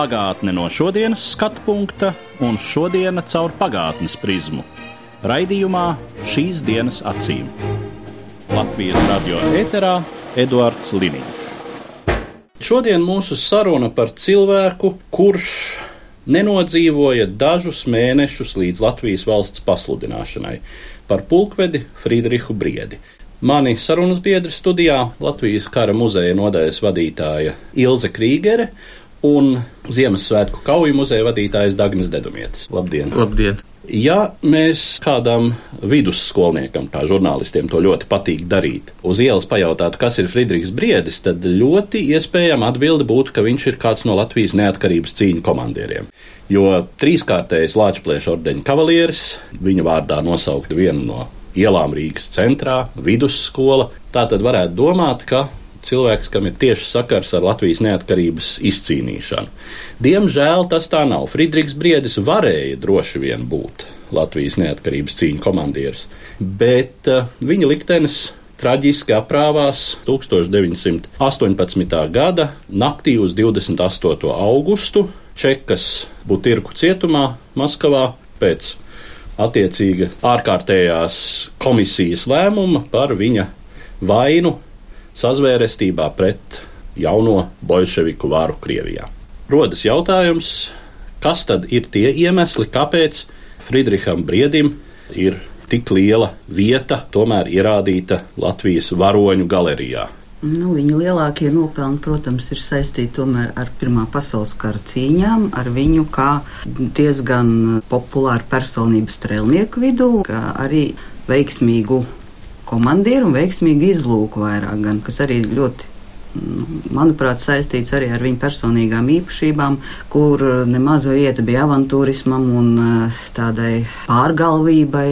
Pagātne no šodienas skatu punkta un šodienas caur pagātnes prizmu. Raidījumā šīs dienas acīm. Latvijas radio eterā Eduards Liniņš. Šodien mūsu saruna par cilvēku, kurš nenodzīvoja dažus mēnešus līdz Latvijas valsts pasludināšanai, par pulkvedi Friedrihu Briedi. Mani sarunas biedri studijā Latvijas kara muzeja nodaļas vadītāja Ilze Krīgere un Ziemassvētku kauju muzeja vadītājs Dagnis Dedumietis. Labdien! Labdien! Ja mēs kādam vidusskolniekam, kā žurnālistiem, to ļoti patīk darīt, uz ielas pajautātu, kas ir Friedrichs Briedis, tad ļoti iespējama atbilde būtu, ka viņš ir kāds no Latvijas neatkarības cīņu komandieriem. Jo trīskārtējs Latvijas ordeņa kavalieris, viņa vārdā nosaukta viena no ielām Rīgas centrā, vidusskola, tā tad varētu domāt, ka cilvēks, kam ir tieši sakars ar Latvijas neatkarības izcīnīšanu. Diemžēl tas tā nav. Friedrichs Briedis varēja droši vien būt Latvijas neatkarības cīņu komandieris, bet uh, viņa liktenis traģiski aprāvās 1918. gada naktī uz 28. augustu Čekas Butirku cietumā Maskavā pēc attiecīga ārkārtējās komisijas lēmuma par viņa vainu sazvērestībā pret jauno bolševiku varu Krievijā. Rodas jautājums, kas tad ir tie iemesli, kāpēc Friedriham Briedim ir tik liela vieta tomēr ierādīta Latvijas varoņu galerijā? Nu, viņa lielākie nopelni, protams, ir saistīti ar Pirmā pasaules kara cīņām, ar viņu kā diezgan populāru personību strēlnieku vidū, kā arī veiksmīgu komandieru un veiksmīgu izlūku vairāk, gan, kas arī ļoti manuprāt, saistīts arī ar viņu personīgām īpašībām, kur nemaza vieta bija avantūrismam un eh, tādai pārgalvībai.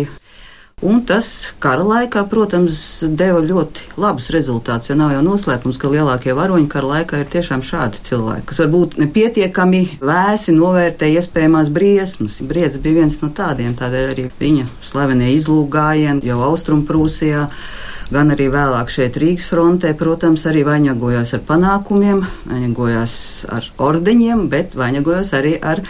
Un tas kara laikā, protams, deva ļoti labus rezultātus. Jo nav jau noslēpums, ka lielākie varoņi kara laikā ir tiešām šādi cilvēki, kas varbūt nepietiekami vēsi novērtē iespējamās briesmas. Briedis bija viens no tādiem, tādēļ arī viņa slavenie izlūgājieni jau Austrumprūsijā gan arī vēlāk šeit Rīgas frontē, protams, arī vainagojās ar panākumiem, vainagojās ar ordeņiem, bet vainagojās arī ar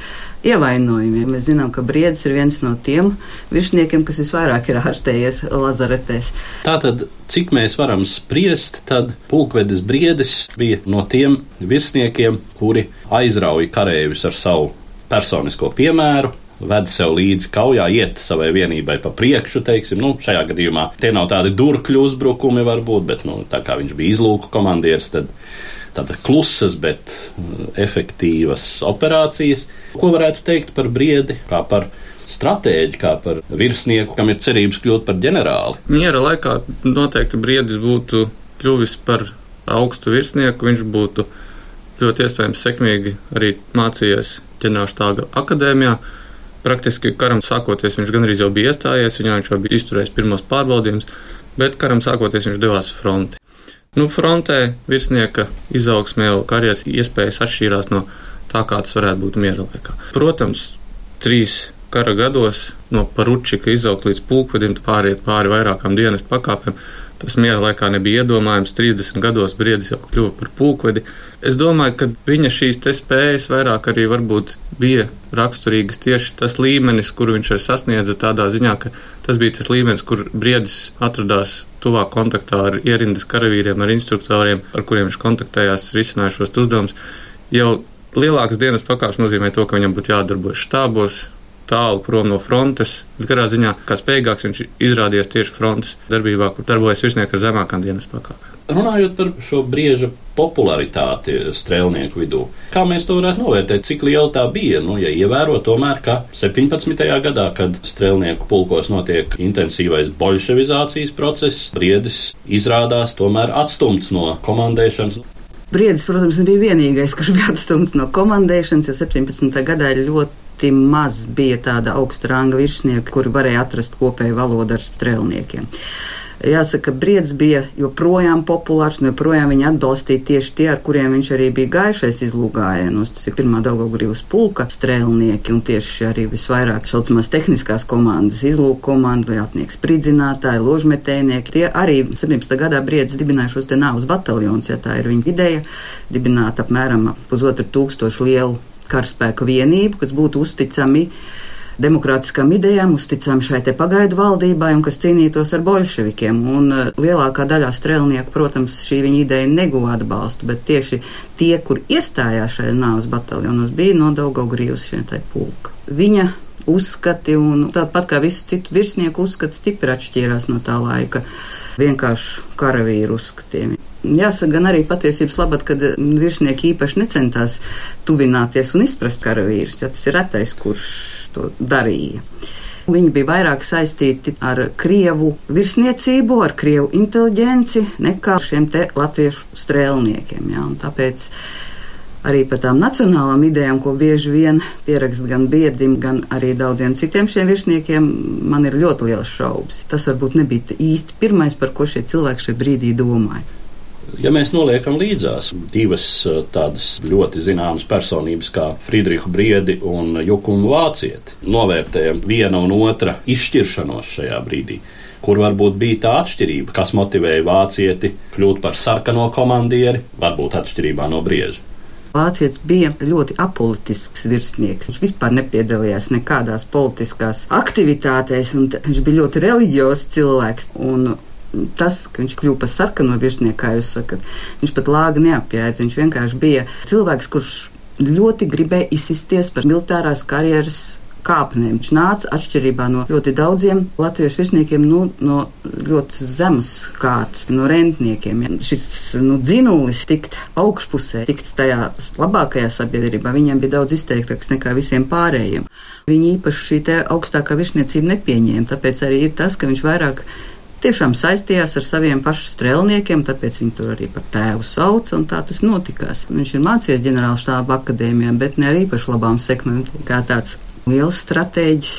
ievainojumiem. Mēs zinām, ka Briedis ir viens no tiem virsniekiem, kas visvairāk ir ārstējies lazaretēs. Tātad, cik mēs varam spriest, tad pulkvedis Briedis bija no tiem virsniekiem, kuri aizrauja kareivis ar savu personisko piemēru, ved sev līdzi kaujā, iet savai vienībai pa priekšu, teiksim, nu, šajā gadījumā tie nav tādi durkļu uzbrukumi varbūt, bet, nu, tā kā viņš bija izlūku komandieris, tad tāda klusas, bet efektīvas operācijas. Ko varētu teikt par briedi, kā par stratēģi, kā par virsnieku, kam ir cerības kļūt par ģenerāli? Miera laikā noteikti briedis būtu kļuvis par augstu virsnieku, viņš būtu ļoti iespējams sekmīgi arī mācījies ģenerālštāga akadēmijā. Praktiski karam sākoties, viņš gan arī jau bija iestājies, viņā viņš jau bija izturējis pirmos pārbaudījumus, bet karam sākoties viņš devās fronti. Nu, frontē virsnieka izaugsmē jau karjeras iespējas atšķīrās no tā, kā tas varētu būt miera laikā. Protams, trīs kara gados no paručika izaugt līdz pulkvedim, pāriet pāri vairākām dienestu pakāpēm. Tas miera laikā nebija iedomājams. 30 gados briedis jau kļuva par pulkvedi. Es domāju, ka viņa šīs spējas vairāk arī bija raksturīgas tieši tas līmenis, kuru viņš ir sasniedzis tādā ziņā, ka tas bija tas līmenis, kur briedis atradās tuvāk kontaktā ar ierindas karavīriem, ar instruktoriem, ar kuriem viņš kontaktējās, risināja šos uzdevumus. Jau lielākas dienas pakāpes nozīmē to, ka viņam būtu jādarbojas štābos, tālu prom no frontes. Bet katrā ziņā, kā spējīgāks viņš izrādījās tieši frontes darbībā, kur darbojas virsnieki ar zemākām dienas pakāpēm. Runājot par šo brieža popularitāti strēlnieku vidū, kā mēs to varētu novērtēt, cik liela tā bija? Nu, ja ievēro tomēr, ka 17. gadā, kad strēlnieku pulkos notiek intensīvais bolševizācijas process, briedis izrādās tomēr atstumts no komandēšanas. Briedis, protams, nebija vienīgais, kurš bija atstumts no komandēšanas, jo 17. gadā ir ļoti ļoti maz bija tāda augsta ranga virsnieka, kuri varēja atrast kopēju valodu ar strēlniekiem. Jāsaka, Briedis bija joprojām populārs, un joprojām viņa atbalstīja tieši tie, ar kuriem viņš arī bija gājušais izlūgājienos. Tas ir pirmā Daugavgrības pulka strēlnieki, un tieši arī visvairāk šaucamās tehniskās komandas, izlūku komanda, lietnieks spridzinātāji, ložmetējnieki. Tie arī 17. gadā Briedis dibināja šos te nāvus bataljons, ja tā ir viņa ideja, dibināt apmēram pusotru tūkstošu lielu karaspēku vienību, kas būtu uzticami demokrātiskām idejām, uzticām šai te pagaidu valdībai un kas cīnītos ar bolševikiem. Un uh, lielākā daļā strēlnieku, protams, šī viņa ideja neguva atbalstu, bet tieši tie, kur iestājās šajā nāves bataljonos, bija no Daugaugrības šie tai pulka. Viņa uzskati un tāpat kā visu citu virsnieku uzskati stipri atšķīrās no tā laika vienkārši karavīru uzskatiem. Jāsaka, gan arī patiesības labad, kad virsnieki īpaši necentās tuvināties un izprast karavīrus, ja tas ir retais, kurš to darīja. Viņi bija vairāk saistīti ar krievu virsniecību, ar krievu inteliģenci nekā šiem te latviešu strēlniekiem. Ja, tāpēc arī par tām nacionālām idejām, ko bieži vien pierakst gan Biedim, gan arī daudziem citiem šiem virsniekiem, man ir ļoti liels šaubas. Tas varbūt nebija īsti pirmais, par ko šie cilvēki šajā brīdī domāja. Ja mēs noliekam līdzās divas eh, tādas ļoti zināmas personības, kā Friedrichu Briedi un Jukumu Vācieti, novērtējam viena un otra izšķiršanos šajā brīdī. Kur varbūt bija tā atšķirība, kas motivēja vācieti kļūt par sarkano komandieri, varbūt atšķirībā no brieža. Vācietis bija ļoti apolitisks virsnieks. Viņš vispār nepiedalījās nekādās politiskās aktivitātēs, un viņš bija ļoti reliģijos cilvēks. Un tas, ka viņš kļuva par sarkano virsnieku, kā jūs sakat, viņš pat lāga neapjēdz. Viņš vienkārši bija cilvēks, kurš ļoti gribēja izsisties par militārās karjeras kāpnēm. Viņš nāca atšķirībā no ļoti daudziem latviešu virsniekiem nu, no ļoti zemes kārtas, no rentniekiem. Ja. Šis nu, dzinulis tikt augšpusē, tikt tajā labākajā sabiedrībā, viņiem bija daudz izteiktāks nekā visiem pārējiem. Viņi īpaši šī augstākā virsniecība nepieņēma, tāpēc arī ir tas, ka viņš vairāk tiešām saistījās ar saviem pašu strēlniekiem, tāpēc viņu tur arī par tēvu sauca, un tā tas notikās. Viņš ir mācījies ģenerāla štāba akadēmijā, bet ne ar īpaši labām sekmēm, kā tāds liels stratēģis.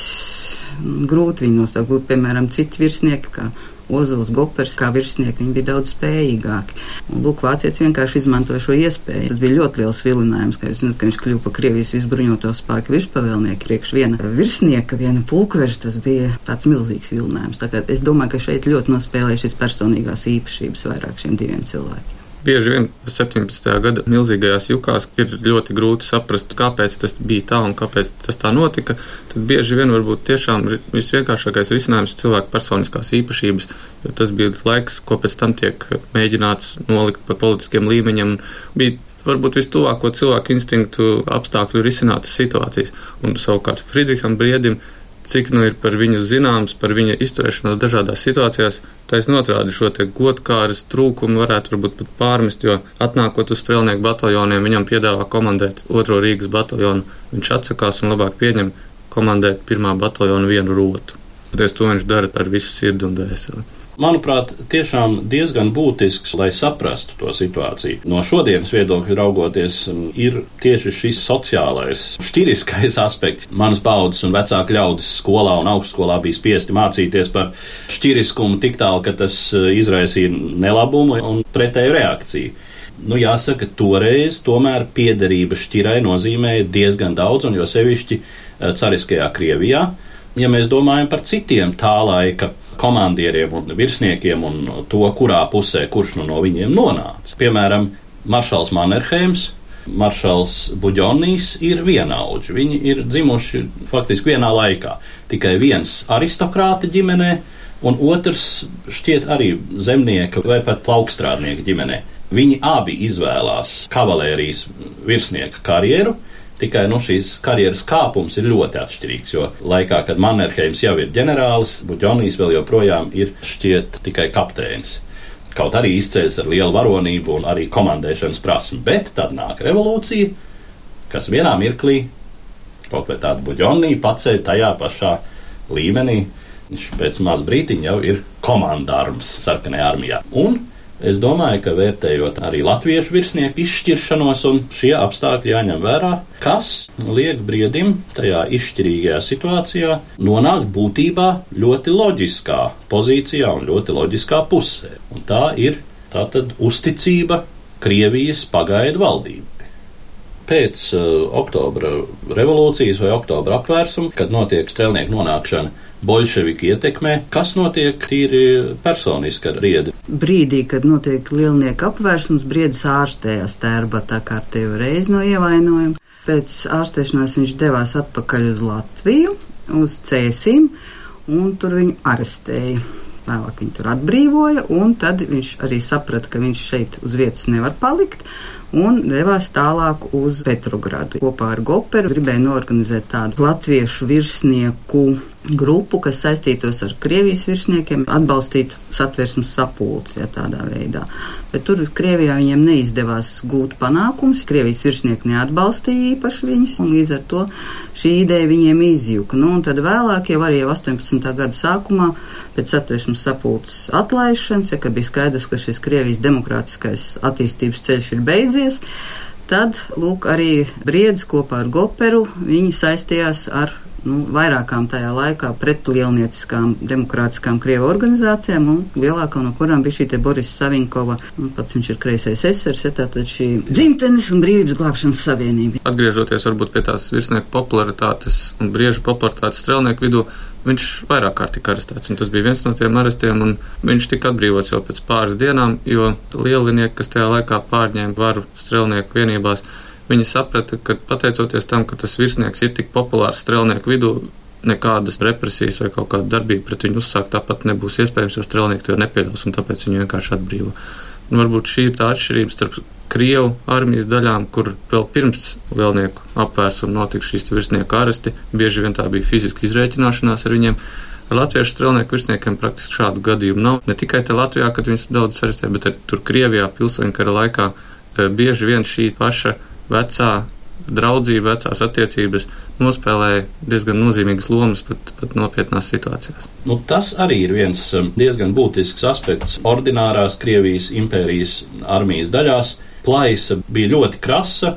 Grūti viņu nosaukt, piemēram citi virsnieki, kā Ozols Gopers kā virsnieki, viņi bija daudz spējīgāki. Un, lūk, vācietis vienkārši izmantoja šo iespēju. Tas bija ļoti liels vilinājums, ka, zināt, ka viņš kļuva par Krievijas visbruņoto spēku virspavēlnieku. Priekš viena virsnieka, viena pulkveža, tas bija tāds milzīgs vilinājums. Tā kā es domāju, ka šeit ļoti nospēlēja šis personīgās īpašības vairāk šiem diviem cilvēkiem. Bieži vien 17. gada milzīgajās jukās ir ļoti grūti saprast, kāpēc tas bija tā un kāpēc tas tā notika. Tad bieži vien varbūt tiešām visvienkāršākais risinājums ir cilvēku personiskās īpašības, jo tas bija laiks, ko pēc tam tiek mēģināts nolikt pa politiskiem līmeņiem. Bija varbūt vistuvāko cilvēku instinktu apstākļu risinātas situācijas. Un savukārt Friedriham Briedim cik nu ir par viņu zināms, par viņa izturēšanos dažādās situācijās, taisnot otrādi šo te godkāras trūkumu varētu varbūt pat pārmest, jo atnākot uz strēlnieku bataljoniem, viņam piedāvā komandēt otro Rīgas bataljonu. Viņš atsakās un labāk pieņem komandēt pirmā bataljonu vienu rotu. Tāpēc to viņš dara ar visu sirdi un dvēseli manuprāt, tiešām diezgan būtisks, lai saprastu to situāciju. No šodienas viedokļa raugoties, ir tieši šis sociālais, šķiriskais aspekts. Manas paudzes un vecāku ļaudis skolā un augstskolā bija spiesti mācīties par šķiriskumu tik tālu, ka tas eh, izraisīja nelabumu un pretēju reakciju. Nu, jāsaka, toreiz tomēr piederība šķirai nozīmēja diezgan daudz, un jo sevišķi eh, cariskajā Krievijā. Ja mēs domājam par citiem tā laika komandieriem un virsniekiem un to, kurā pusē kurš nu no viņiem nonāca. Piemēram, maršals Mannerheims. Maršals Buģonijs ir vienaudži. Viņi ir dzimuši faktiski vienā laikā. Tikai viens aristokrāta ģimenē, un otrs šķiet arī zemnieka vai pat plaukstrādnieka ģimenē. Viņi abi izvēlās kavalērijas virsnieka karjeru, Tikai nu, šīs karjeras kāpums ir ļoti atšķirīgs, jo laikā, kad Mannerheims jau ir ģenerālis, Buģonijs vēl joprojām ir šķiet tikai kapteinis. Kaut arī izceļas ar lielu varonību un arī komandēšanas prasmi, bet tad nāk revolūcija, kas vienā mirklī kaut vai tādu buļbuļsāņu paceļ tajā pašā līmenī. Viņš pēc maz brītiņa jau ir komandārums sarkanajā armijā. Un Es domāju, ka vērtējot arī latviešu virsnieku izšķiršanos, un šie apstākļi jāņem vērā, kas liek briedim tajā izšķirīgajā situācijā nonākt būtībā ļoti loģiskā pozīcijā un ļoti loģiskā pusē. Un tā ir tātad uzticība Krievijas pagaidu valdībai. Pēc uh, oktobra revolūcijas vai oktobra apvērsuma, kad notiek strēlnieku nonākšana bolševiku ietekmē, kas notiek tīri personiski ar riedi? Brīdī, kad notiek lielnieku apvērsums, briedis ārstējās tērbatā kārtējo reizi no ievainojuma. Pēc ārstēšanās viņš devās atpakaļ uz Latviju, uz Cēsīm, un tur viņu arestēja. Vēlāk viņu tur atbrīvoja, un tad viņš arī saprata, ka viņš šeit uz vietas nevar palikt un devās tālāk uz Petrogradu. Kopā ar Goperu gribēja norganizēt tādu latviešu virsnieku grupu, kas saistītos ar Krievijas virsniekiem, atbalstītu satversmes sapulci, ja tādā veidā. Bet tur Krievijā viņiem neizdevās gūt panākums, Krievijas virsnieki neatbalstīja īpaši viņus, un līdz ar to šī ideja viņiem izjuka. Nu, un tad vēlāk, jau arī 18. gada sākumā, pēc satversmes sapulces atlaišanas, ja, kad bija skaidrs, ka šis Krievijas demokrātiskais attīstības ceļš ir beidzies, tad, lūk, arī Briedis kopā ar Goperu, viņi saistījās ar nu, vairākām tajā laikā pretlielnieciskām demokrātiskām Krievu organizācijām, un lielākā no kurām bija šī Boris Savinkova, un pats viņš ir kreisais esers, ja tātad šī dzimtenes un brīvības glābšanas savienība. Atgriežoties varbūt pie tās virsnieku popularitātes un brieža popularitātes strēlnieku vidū, viņš vairāk kārt tika arestēts, un tas bija viens no tiem arestiem, viņš tika atbrīvots jau pēc pāris dienām, jo lielinieki, kas tajā laikā pārņēma varu strēlnieku vienībās, Viņi saprata, ka pateicoties tam, ka tas virsnieks ir tik populārs strēlnieku vidū, nekādas represijas vai kaut kāda darbība pret viņu uzsākt tāpat nebūs iespējams, jo strēlnieki to nepieļaus un tāpēc viņu vienkārši atbrīvo. Un varbūt šī ir tā atšķirība starp Krievu armijas daļām, kur vēl pirms lielnieku apvērsuma notika šīs virsnieku aresti, bieži vien tā bija fiziska izrēķināšanās ar viņiem. Latviešu strēlnieku virsniekiem praktiski šādu gadījumu nav. Ne tikai te Latvijā, kad viņus daudz arestē, bet arī tur Krievijā pilsoņu kara laikā eh, bieži vien šī paša vecā draudzība, vecās attiecības nospēlēja diezgan nozīmīgas lomas pat, pat nopietnās situācijās. Nu, tas arī ir viens um, diezgan būtisks aspekts ordinārās Krievijas impērijas armijas daļās. Plaisa bija ļoti krasa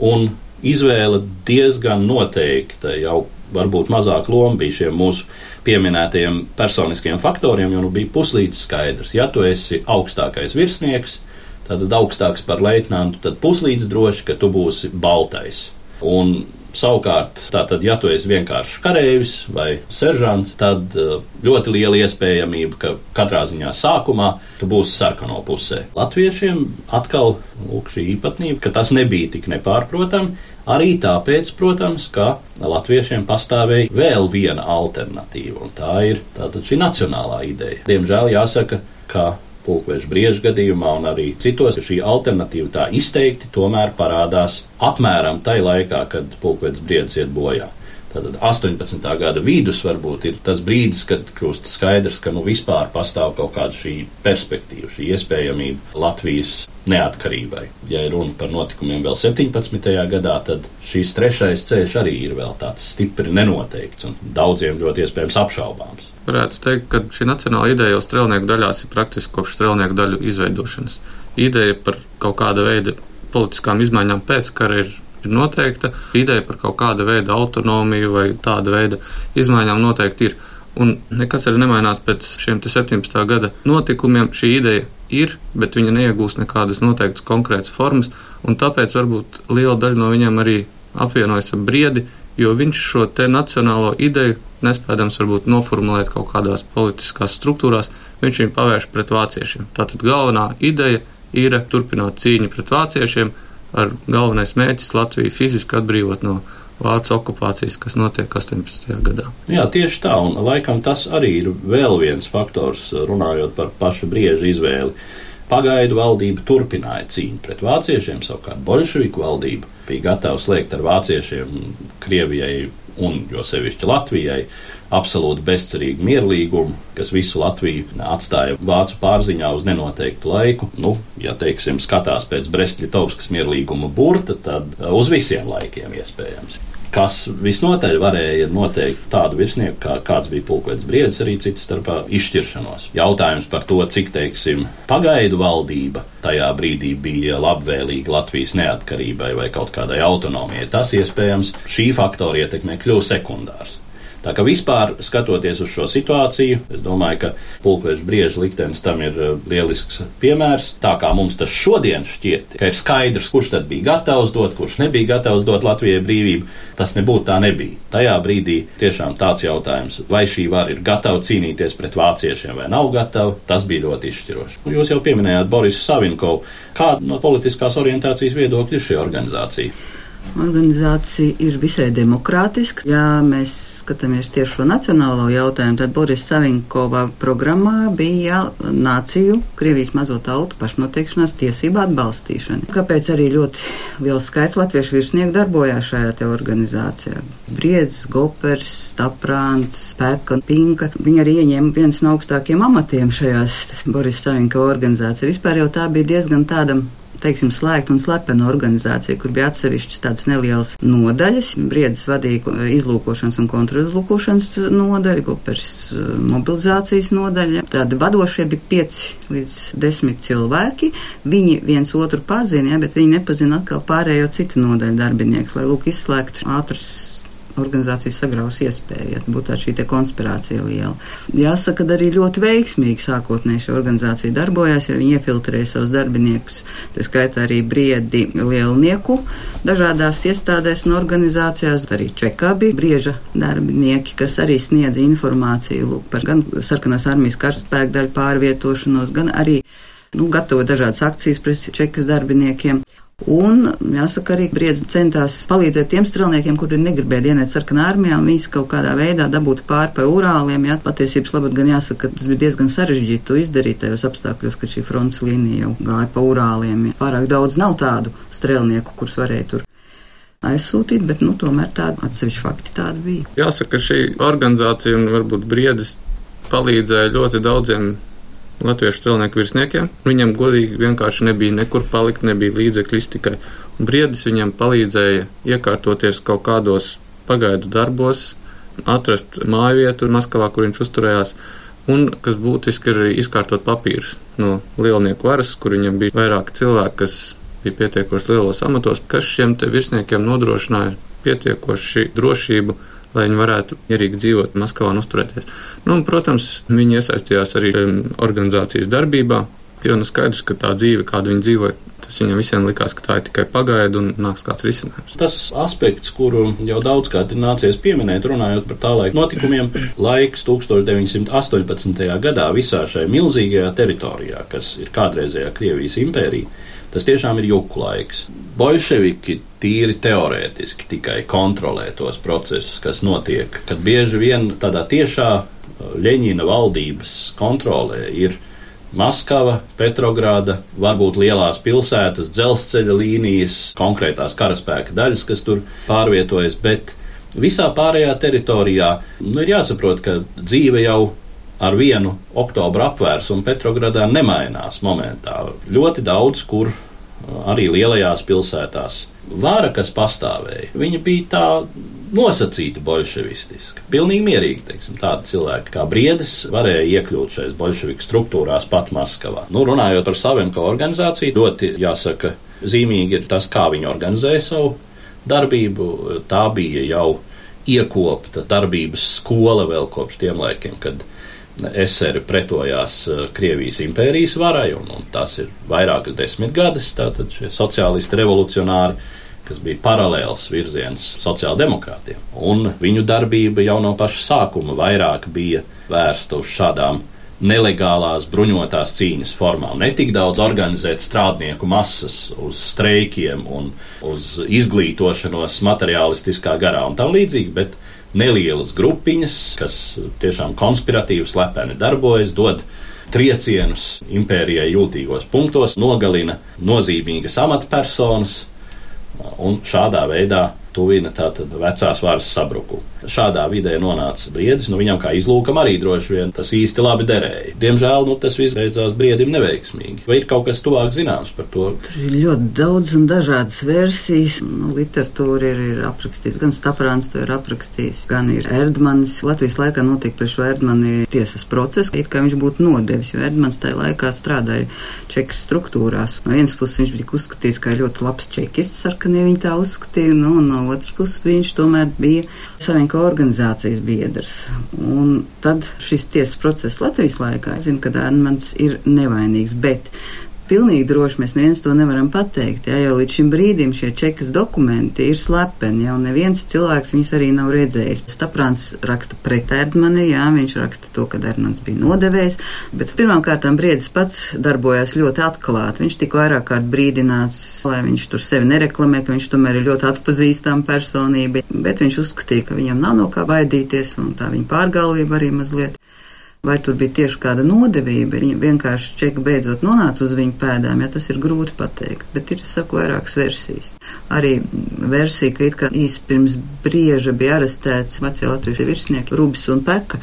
un izvēle diezgan noteikta. Jau varbūt mazāk loma bija šiem mūsu pieminētajiem personiskiem faktoriem, jo nu bija puslīdz skaidrs, ja tu esi augstākais virsnieks, tātad augstāks par leitnantu, tad puslīdz droši, ka tu būsi baltais. Un Savukārt, tātad, ja tu esi vienkārši karavīrs vai seržants, tad uh, ļoti liela iespējamība, ka katrā ziņā sākumā tu būsi sarkano pusē. Latviešiem atkal lūk šī īpatnība, ka tas nebija tik nepārprotami. Arī tāpēc, protams, ka latviešiem pastāvēja vēl viena alternatīva, un tā ir tātad šī nacionālā ideja. Diemžēl jāsaka, ka pulkveža brieža gadījumā un arī citos šī alternatīva tā izteikti tomēr parādās apmēram tai laikā, kad pulkveža briedis iet bojā. Tātad 18. gada vidus varbūt ir tas brīdis, kad kļūst skaidrs, ka nu vispār pastāv kaut kāda šī perspektīva, šī iespējamība Latvijas neatkarībai. Ja runa par notikumiem vēl 17. gadā, tad šis trešais ceļš arī ir vēl tāds stipri nenoteikts un daudziem ļoti iespējams apšaubāms. Varētu teikt, ka šī nacionāla ideja jau strēlnieku daļās ir praktiski kopš strēlnieku daļu izveidošanas. Ideja par kaut kāda veida politiskām izmaiņām pēc kara ir ir noteikta. Ideja par kaut kāda veida autonomiju vai tāda veida izmaiņām noteikti ir. Un nekas arī nemainās pēc šiem 17. gada notikumiem. Šī ideja ir, bet viņa neiegūst nekādas noteiktas konkrētas formas, un tāpēc varbūt liela daļa no viņiem arī apvienojas ar briedi, jo viņš šo te nacionālo ideju, nespējams varbūt noformulēt kaut kādās politiskās struktūrās, viņš viņu pavērš pret vāciešiem. Tātad galvenā ideja ir turpināt cīņu pret vāciešiem, ar galvenais mērķis Latviju fiziski atbrīvot no Vācu okupācijas, kas notiek 18. gadā. Jā, tieši tā, un laikam tas arī ir vēl viens faktors, runājot par pašu briežu izvēli. Pagaidu valdība turpināja cīņu pret vāciešiem, savukārt bolševiku valdība bija gatava slēgt ar vāciešiem Krievijai un jo sevišķi Latvijai absolūti bezcerīgu mierlīgumu, kas visu Latviju atstāja vācu pārziņā uz nenoteiktu laiku. Nu, ja teiksim, skatās pēc Brestļitovskas mierlīguma burta, tad uh, uz visiem laikiem iespējams. Kas visnotaļ varēja noteikt tādu virsnieku, kā kāds bija pulkvedis briedis, arī citas starpā izšķiršanos. Jautājums par to, cik, teiksim, pagaidu valdība tajā brīdī bija labvēlīga Latvijas neatkarībai vai kaut kādai autonomijai, tas iespējams šī faktora ietekmē kļūst sekundārs. Tā kā vispār skatoties uz šo situāciju, es domāju, ka pulkveža brieža liktenis tam ir eh, lielisks piemērs. Tā kā mums tas šodien šķiet, ka ir skaidrs, kurš tad bija gatavs dot, kurš nebija gatavs dot Latvijai brīvību, tas nebūtu tā nebija. Tajā brīdī tiešām tāds jautājums, vai šī vara ir gatava cīnīties pret vāciešiem vai nav gatava, tas bija ļoti izšķiroši. Jūs jau pieminējāt Borisu Savinkovu. Kāda no politiskās orientācijas viedokļa ir šī organizācija? Organizācija ir visai demokrātiska. Ja mēs skatāmies tieši šo nacionālo jautājumu, tad Boris Savinkovā programmā bija nāciju, Krievijas mazo tautu pašnoteikšanās tiesību atbalstīšana. Kāpēc arī ļoti liels skaits latviešu virsnieku darbojās šajā te organizācijā? Briedz, Gopers, Staprāns, Pēka, Pinka. Viņi arī ieņēma viens no augstākiem amatiem šajās Boris Savinkova organizācijā. Vispār jau tā bija diezgan tāda teiksim, slēgta un slepena organizācija, kur bija atsevišķas tādas nelielas nodaļas. Briedis vadīja izlūkošanas un kontraizlūkošanas nodaļu, Gopers eh, mobilizācijas nodaļa. Tādi vadošie bija 5 līdz 10 cilvēki. Viņi viens otru pazina, ja, bet viņi nepazina atkal pārējo citu nodaļu darbiniekus, lai lūk izslēgtu ātras organizācijas sagraus iespēja, ja būtu šī konspirācija liela. Jāsaka, arī ļoti veiksmīgi sākotnēji šī organizācija darbojās, ja viņi iefiltrēja savus darbiniekus, tā skaitā arī briedi lielnieku dažādās iestādēs un organizācijās. Arī Čekā bija brieža darbinieki, kas arī sniedza informāciju lūk, par gan sarkanās armijas karaspēku daļu pārvietošanos, gan arī nu, gatavoja dažādas akcijas pret čekas darbiniekiem. Un, jāsaka, arī Briedzi centās palīdzēt tiem strelniekiem, kuri negribēja dienēt sarkanā armijā, un viņas kaut kādā veidā dabūt pāri pa urāliem. Jā, patiesības labāk gan jāsaka, ka tas bija diezgan sarežģīti to izdarīt tajos apstākļos, kad šī fronts līnija jau gāja pa urāliem. Jā. Pārāk daudz nav tādu strelnieku, kurus varēja tur aizsūtīt, bet nu, tomēr tādi atsevišķi fakti tādi bija. Jāsaka, ka šī organizācija un varbūt briedis palīdzēja ļoti daudziem latviešu strelnieku virsniekiem. Viņam godīgi vienkārši nebija nekur palikt, nebija līdzekļu iztikai. Briedis viņam palīdzēja iekārtoties kaut kādos pagaidu darbos, atrast māju vietu Maskavā, kur viņš uzturējās. Un, kas būtiski, ir arī izkārtot papīrus no lielnieku varas, kur viņam bija vairāki cilvēki, kas bija pietiekoši lielos amatos, kas šiem virsniekiem nodrošināja pietiekoši drošību lai viņi varētu mierīgi dzīvot Maskavā un uzturēties. Nu, un, protams, viņi iesaistījās arī organizācijas darbībā, jo nu skaidrs, ka tā dzīve, kādu viņi dzīvoja, tas viņiem visiem likās, ka tā ir tikai pagaida un nāks kāds risinājums. Tas aspekts, kuru jau daudzkārt ir nācies pieminēt, runājot par tā laika notikumiem, laiks 1918. gadā visā šajā milzīgajā teritorijā, kas ir kādreizējā Krievijas impērija, tas tiešām ir juku laiks. Bolševiki tīri teorētiski tikai kontrolē tos procesus, kas notiek, kad bieži vien tādā tiešā uh, Ļeņina valdības kontrolē ir Maskava, Petrogrāda, varbūt lielās pilsētas, dzelzceļa līnijas, konkrētās karaspēka daļas, kas tur pārvietojas, bet visā pārējā teritorijā nu, ir jāsaprot, ka dzīve jau ar vienu oktobra apvērsumu Petrogradā nemainās momentā. Ļoti daudz, kur arī lielajās pilsētās. Vāra, kas pastāvēja, viņa bija tā nosacīta bolševistiska. Pilnīgi mierīgi, teiksim, tādi cilvēki kā Briedis varēja iekļūt šais bolševiku struktūrās pat Maskavā. Nu, runājot par Savenko organizāciju, ļoti jāsaka, zīmīgi ir tas, kā viņi organizēja savu darbību. Tā bija jau iekopta darbības skola vēl kopš tiem laikiem, kad eseri pretojās eh, Krievijas impērijas varai, un, un tas ir vairākas desmitgades. Tātad šie sociālisti revolucionāri, kas bija paralēls virziens sociāldemokrātiem, un viņu darbība jau no paša sākuma vairāk bija vērsta uz šādām nelegālās bruņotās cīņas formām. Ne tik daudz organizēt strādnieku masas uz streikiem un uz izglītošanos materiālistiskā garā un tam līdzīgi, bet nelielas grupiņas, kas tiešām konspiratīvi slepeni darbojas, dod triecienus impērijai jūtīgos punktos, nogalina nozīmīgas amatpersonas un šādā veidā tuvina tātad vecās varas sabrukumu. Šādā vidē nonāca briedis, nu viņam kā izlūkam arī droši vien tas īsti labi derēja. Diemžēl, nu tas viss beidzās briedim neveiksmīgi. Vai ir kaut kas tuvāk zināms par to? Tur ir ļoti daudz un dažādas versijas. Nu, literatūra ir, ir aprakstīta, gan Staprāns to ir aprakstījis, gan ir Erdmanis. Latvijas laikā notika priekš Erdmani tiesas process, it kā viņš būtu nodevis, jo Erdmans tajā laikā strādāja čekas struktūrās. No vienas puses viņš bija uzskatīts kā ļoti labs čekists, sarkanie viņi tā uzskatīja, nu, un no otras puses viņš tomēr bija savienko organizācijas biedrs. Un tad šis tiesas process Latvijas laikā, es zinu, ka Ernmans ir nevainīgs, bet Pilnīgi droši mēs neviens to nevaram pateikt, ja, jo līdz šim brīdim šie čekas dokumenti ir slepeni, ja, un neviens cilvēks viņus arī nav redzējis. Staprāns raksta pret Erdmani, jā, viņš raksta to, ka Erdmans bija nodevējis, bet pirmām kārtām Briedis pats darbojās ļoti atklāti. Viņš tika vairāk kārt brīdināts, lai viņš tur sevi nereklamē, ka viņš tomēr ir ļoti atpazīstama personība, bet viņš uzskatīja, ka viņam nav no kā baidīties, un tā viņa pārgalvība arī mazliet. Vai tur bija tieši kāda nodevība, viņa vienkārši čeka beidzot nonāca uz viņu pēdām, ja tas ir grūti pateikt, bet ir, saku, vairākas versijas. Arī versija, ka it kā īsi pirms brieža bija arestēts vecie latviešu virsnieki Rubis un Peka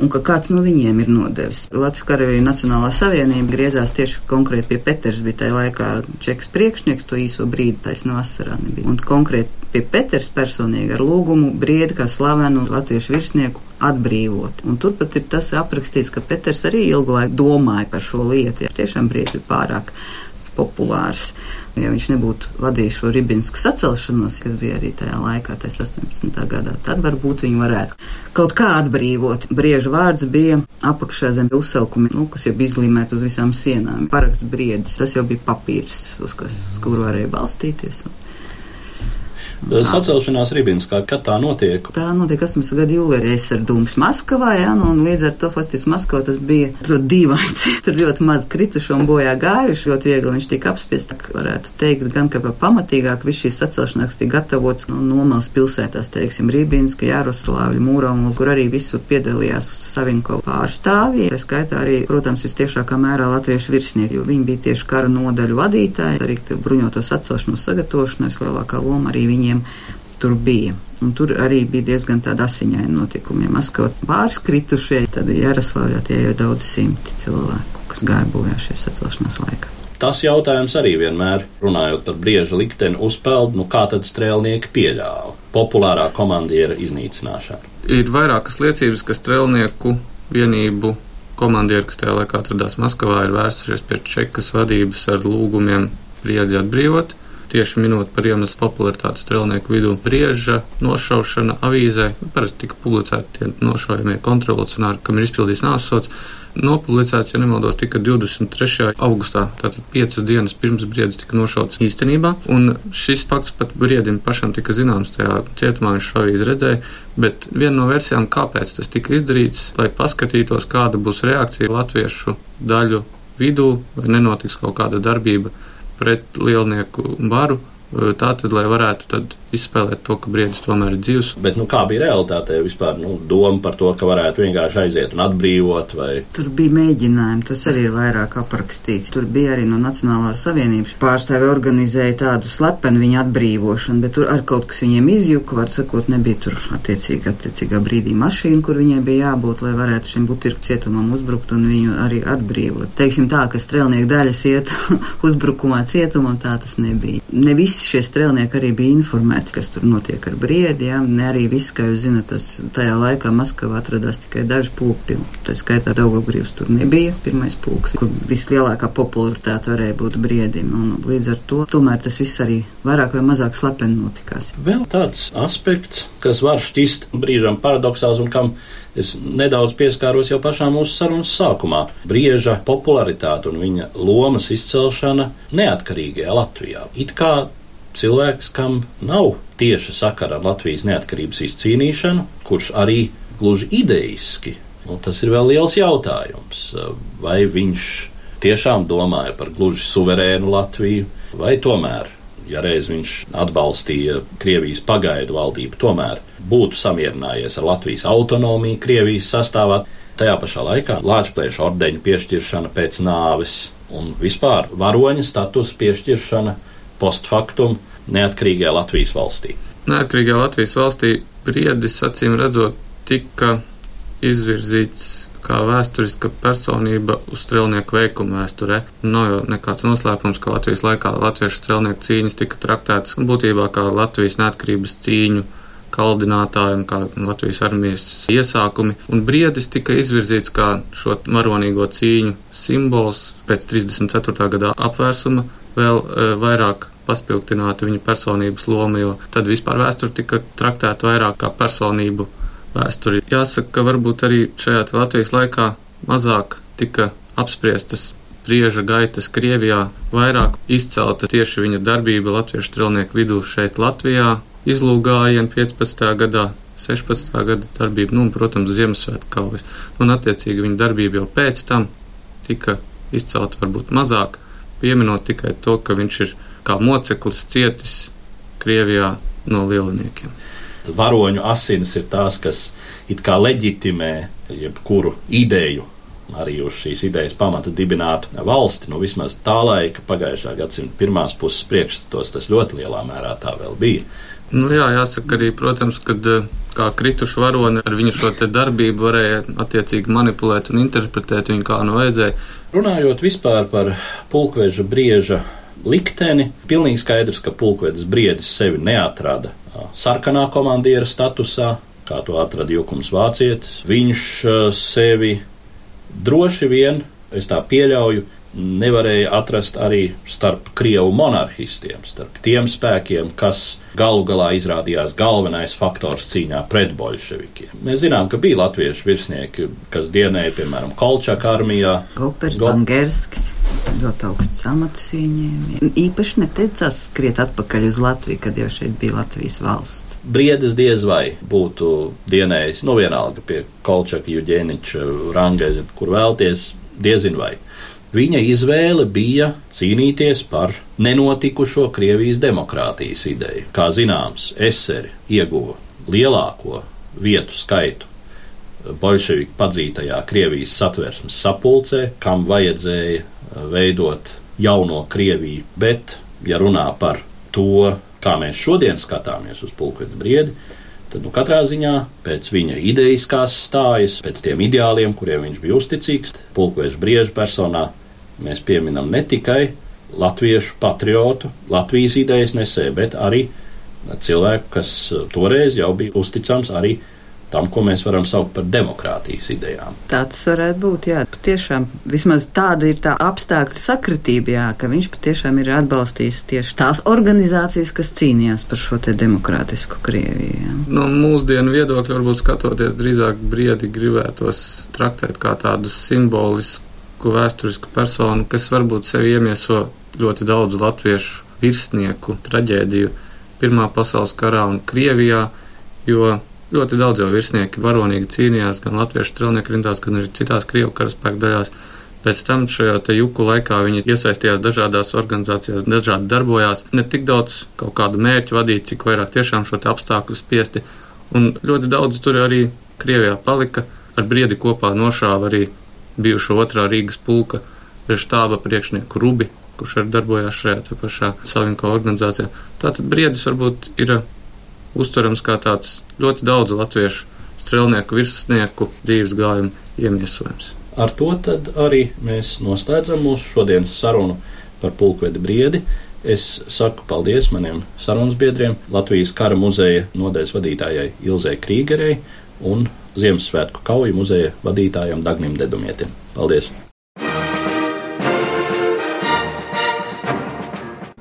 un ka kāds no viņiem ir nodevis. Latvijas karavīri Nacionālā savienība griezās tieši konkrēti pie Peters, bija tajā laikā čeks priekšnieks, to īso brīdi taisno vasarā nebija. Un konkrēti pie Peters personīgi ar lūgumu briedi kā slavenu latviešu virsnieku atbrīvot. Un turpat ir tas aprakstīts, ka Peters arī ilgu laiku domāja par šo lietu. Ja tiešām briedis ir pārāk populārs. Ja viņš nebūtu vadījis šo ribinsku sacelšanos, kas bija arī tajā laikā, tas 18. gadā, tad varbūt viņu varētu kaut kā atbrīvot. Brieža vārds bija apakšā zem uzsaukumi, nu, kas jau bija izlīmēti uz visām sienām. Paraksts briedis, tas jau bija papīrs, uz, kas, uz kuru varēja balstīties. Un Sacelšanās Ribinskā, kad tā notiek? Tā notiek 18. gada jūlijā ar Dūmas Maskavā, jā, nu, un līdz ar to faktiski Maskavā tas bija ļoti dīvains. Tur ļoti maz krituši un bojā gājuši, ļoti viegli viņš tika apspiest. Varētu teikt, gan ka pamatīgāk viss šīs sacelšanās tika gatavots nu, nomals pilsētās, teiksim, Rībinska, Jāroslāvļa, Mūroma, kur arī visur piedalījās Savinko pārstāvji. Tā skaitā arī, protams, vistiešākā mērā latviešu virsnieki, jo viņi bija tieši kara nodaļu vadītāji, arī bruņoto sacelšanos sagatavošanās lielākā loma arī viņiem viņiem tur bija. Un tur arī bija diezgan tāda asiņaina notikuma. Ja Maskavā pāris kritušie, tad Jaroslavā tie jau daudz simti cilvēku, kas gāja bojā šajā sacelšanās laikā. Tas jautājums arī vienmēr, runājot par brieža likteni, uzpeld, nu kā tad strēlnieki pieļāva populārā komandiera iznīcināšanu. Ir vairākas liecības, ka strēlnieku vienību komandieri, kas tajā laikā atradās Maskavā, ir vērsušies pie Čekas vadības ar lūgumiem briedi atbrīvot tieši minot par iemeslu popularitāti strelnieku vidū. Brieža nošaušana avīzē, parasti tika publicēti tie nošaujamie kontrarevolucionāri, kam ir izpildījis nāsots. Nopublicēts, ja nemaldos, tika 23. augustā, tātad piecas dienas pirms briedis tika nošauts īstenībā. Un šis fakts pat briedim pašam tika zināms, tajā cietumā viņš šo avīzi redzēja. Bet viena no versijām, kāpēc tas tika izdarīts, lai paskatītos, kāda būs reakcija latviešu daļu vidū, vai nenotiks kaut kāda darbība pret lielnieku varu. Tātad, lai varētu izspēlēt to, ka briedis tomēr ir dzīves. Bet nu, kā bija realitāte vispār? Nu, doma par to, ka varētu vienkārši aiziet un atbrīvot. Vai... Tur bija mēģinājumi, tas arī ir vairāk aprakstīts. Tur bija arī no Nacionālās savienības pārstāvi organizēja tādu slepenu viņa atbrīvošanu, bet tur ar kaut kas viņiem izjuka, var sakot, nebija tur attiecīgi, attiecīgā brīdī mašīna, kur viņai bija jābūt, lai varētu šim butirku cietumam uzbrukt un viņu arī atbrīvot. Teiksim tā, ka strēlnieku daļas iet uzbrukumā cietumam, tā tas nebija. Ne visi šie strēlnieki arī bija informēti, kas tur notiek ar briedi, jā, ne arī viss, kā jūs zinat, tas tajā laikā Maskavā atradās tikai daži pulki, tā skaitā Daugavgrīvs tur nebija pirmais pulks, kur vislielākā popularitāte varēja būt briedim, un līdz ar to tomēr tas viss arī vairāk vai mazāk slepeni notikās. Vēl tāds aspekts, kas var šķist brīžam paradoxāls un kam es nedaudz pieskāros jau pašā mūsu sarunas sākumā. Brieža popularitāte un viņa lomas izcelšana neatkarīgajā Latvijā. It kā cilvēks, kam nav tieša sakara ar Latvijas neatkarības izcīnīšanu, kurš arī gluži ideiski, un tas ir vēl liels jautājums, vai viņš tiešām domāja par gluži suverēnu Latviju, vai tomēr, ja reiz viņš atbalstīja Krievijas pagaidu valdību, tomēr būtu samierinājies ar Latvijas autonomiju Krievijas sastāvā. Tajā pašā laikā Latvijas ordeņa piešķiršana pēc nāves un vispār varoņa status piešķiršana postfaktum neatkarīgajā Latvijas valstī. neatkarīgā Latvijas valstī briedis acīm redzot tika izvirzīts kā vēsturiska personība uz strēlnieku veikumu vēsturē. Nav jau nekāds noslēpums, ka Latvijas laikā latviešu strēlnieku cīņas tika traktētas būtībā kā Latvijas neatkarības cīņu kaldinātājiem, kā Latvijas armijas iesākumi, un briedis tika izvirzīts kā šo varonīgo cīņu simbols pēc 34. gadā apvērsuma, vēl e, vairāk paspildināta viņa personības loma, jo tad vispār vēsture tika traktēta vairāk kā personību vēsturi. Jāsaka, ka varbūt arī šajā Latvijas laikā mazāk tika apspriestas prieža gaitas Krievijā, vairāk izcelta tieši viņa darbība latviešu trilnieku vidū šeit Latvijā, izlūgājienu 15. gadā. 16. gada darbība, nu, un, protams, Ziemassvētku kaujas. Un, attiecīgi, viņa darbība jau pēc tam tika izcelta varbūt mazāk, pieminot tikai to, ka viņš ir kā moceklis cietis Krievijā no lieliniekiem varoņu asinis ir tās, kas it kā leģitimē jebkuru ideju. Arī uz šīs idejas pamata dibinātu valsti, nu vismaz tā laika pagājušā gadsimta pirmās puses priekšstatos tas ļoti lielā mērā tā vēl bija. Nu jā, jāsaka arī, protams, kad eh, kā krituši varoni ar viņu šo te darbību varēja attiecīgi manipulēt un interpretēt viņu kā nu vajadzēja. Runājot vispār par pulkveža brieža likteni, pilnīgi skaidrs, ka pulkvedis briedis sevi neatrada sarkanā komandiera statusā, kā to atrada Jukums Vācietis. Viņš sevi droši vien, es tā pieļauju, nevarēja atrast arī starp krievu monarhistiem, starp tiem spēkiem, kas galu galā izrādījās galvenais faktors cīņā pret bolševikiem. Mēs zinām, ka bija latviešu virsnieki, kas dienēja, piemēram, Kolčaka armijā. Gopers, Go... Bangerskis ļoti augsts amats ieņēma. Īpaši neteicās skriet atpakaļ uz Latviju, kad jau šeit bija Latvijas valsts. Briedis diez vai būtu dienējis, nu vienalga pie Kolčaka, Juģēniča, Rangeļa, kur vēlties, diezin vai. Viņa izvēle bija cīnīties par nenotikušo Krievijas demokrātijas ideju. Kā zināms, eseri ieguva lielāko vietu skaitu bolševiku padzītajā Krievijas satversmes sapulcē, kam vajadzēja veidot jauno Krieviju, bet, ja runā par to, kā mēs šodien skatāmies uz pulkveda briedi, tad nu, katrā ziņā pēc viņa idejiskās stājas, pēc tiem ideāliem, kuriem viņš bija uzticīgs, pulkveža brieža personā, mēs pieminam ne tikai latviešu patriotu, Latvijas idejas nesēju, bet arī cilvēku, kas toreiz jau bija uzticams arī tam, ko mēs varam saukt par demokrātijas idejām. Tāds varētu būt, jā, patiešām vismaz tāda ir tā apstākļu sakritība, jā, ka viņš patiešām ir atbalstījis tieši tās organizācijas, kas cīnījās par šo te demokrātisku Krieviju. Jā. No mūsdienu viedokļa varbūt skatoties drīzāk briedi gribētos traktēt kā tādu simbolisku vēsturisku personu, kas varbūt sevi iemieso ļoti daudz latviešu virsnieku traģēdiju Pirmā pasaules karā un Krievijā, jo Ļoti daudz jau virsnieki varonīgi cīnījās gan latviešu strelnieku rindās, gan arī citās Krievu karaspēku daļās. Pēc tam šajā te juku laikā viņi iesaistījās dažādās organizācijās, dažādi darbojās, ne tik daudz kaut kādu mērķu vadīt, cik vairāk tiešām šo te apstākļu spiesti. Un ļoti daudz tur arī Krievijā palika, ar briedi kopā nošāva arī bijušo otrā Rīgas pulka štāba priekšnieku Rubi, kurš arī darbojās šajā pašā Savinko organizācijā. Tātad briedis varbūt ir uztverams kā tāds ļoti daudz latviešu strēlnieku virsnieku dzīves gājumu iemiesojums. Ar to arī mēs noslēdzam mūsu šodienas sarunu par pulkvedi briedi. Es saku paldies maniem sarunas biedriem, Latvijas kara muzeja nodeļas vadītājai Ilzai Krīgerei un Ziemassvētku kauju muzeja vadītājam Dagnim Dedumietim. Paldies!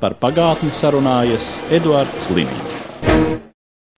Par pagātni sarunājas Eduards Līniju.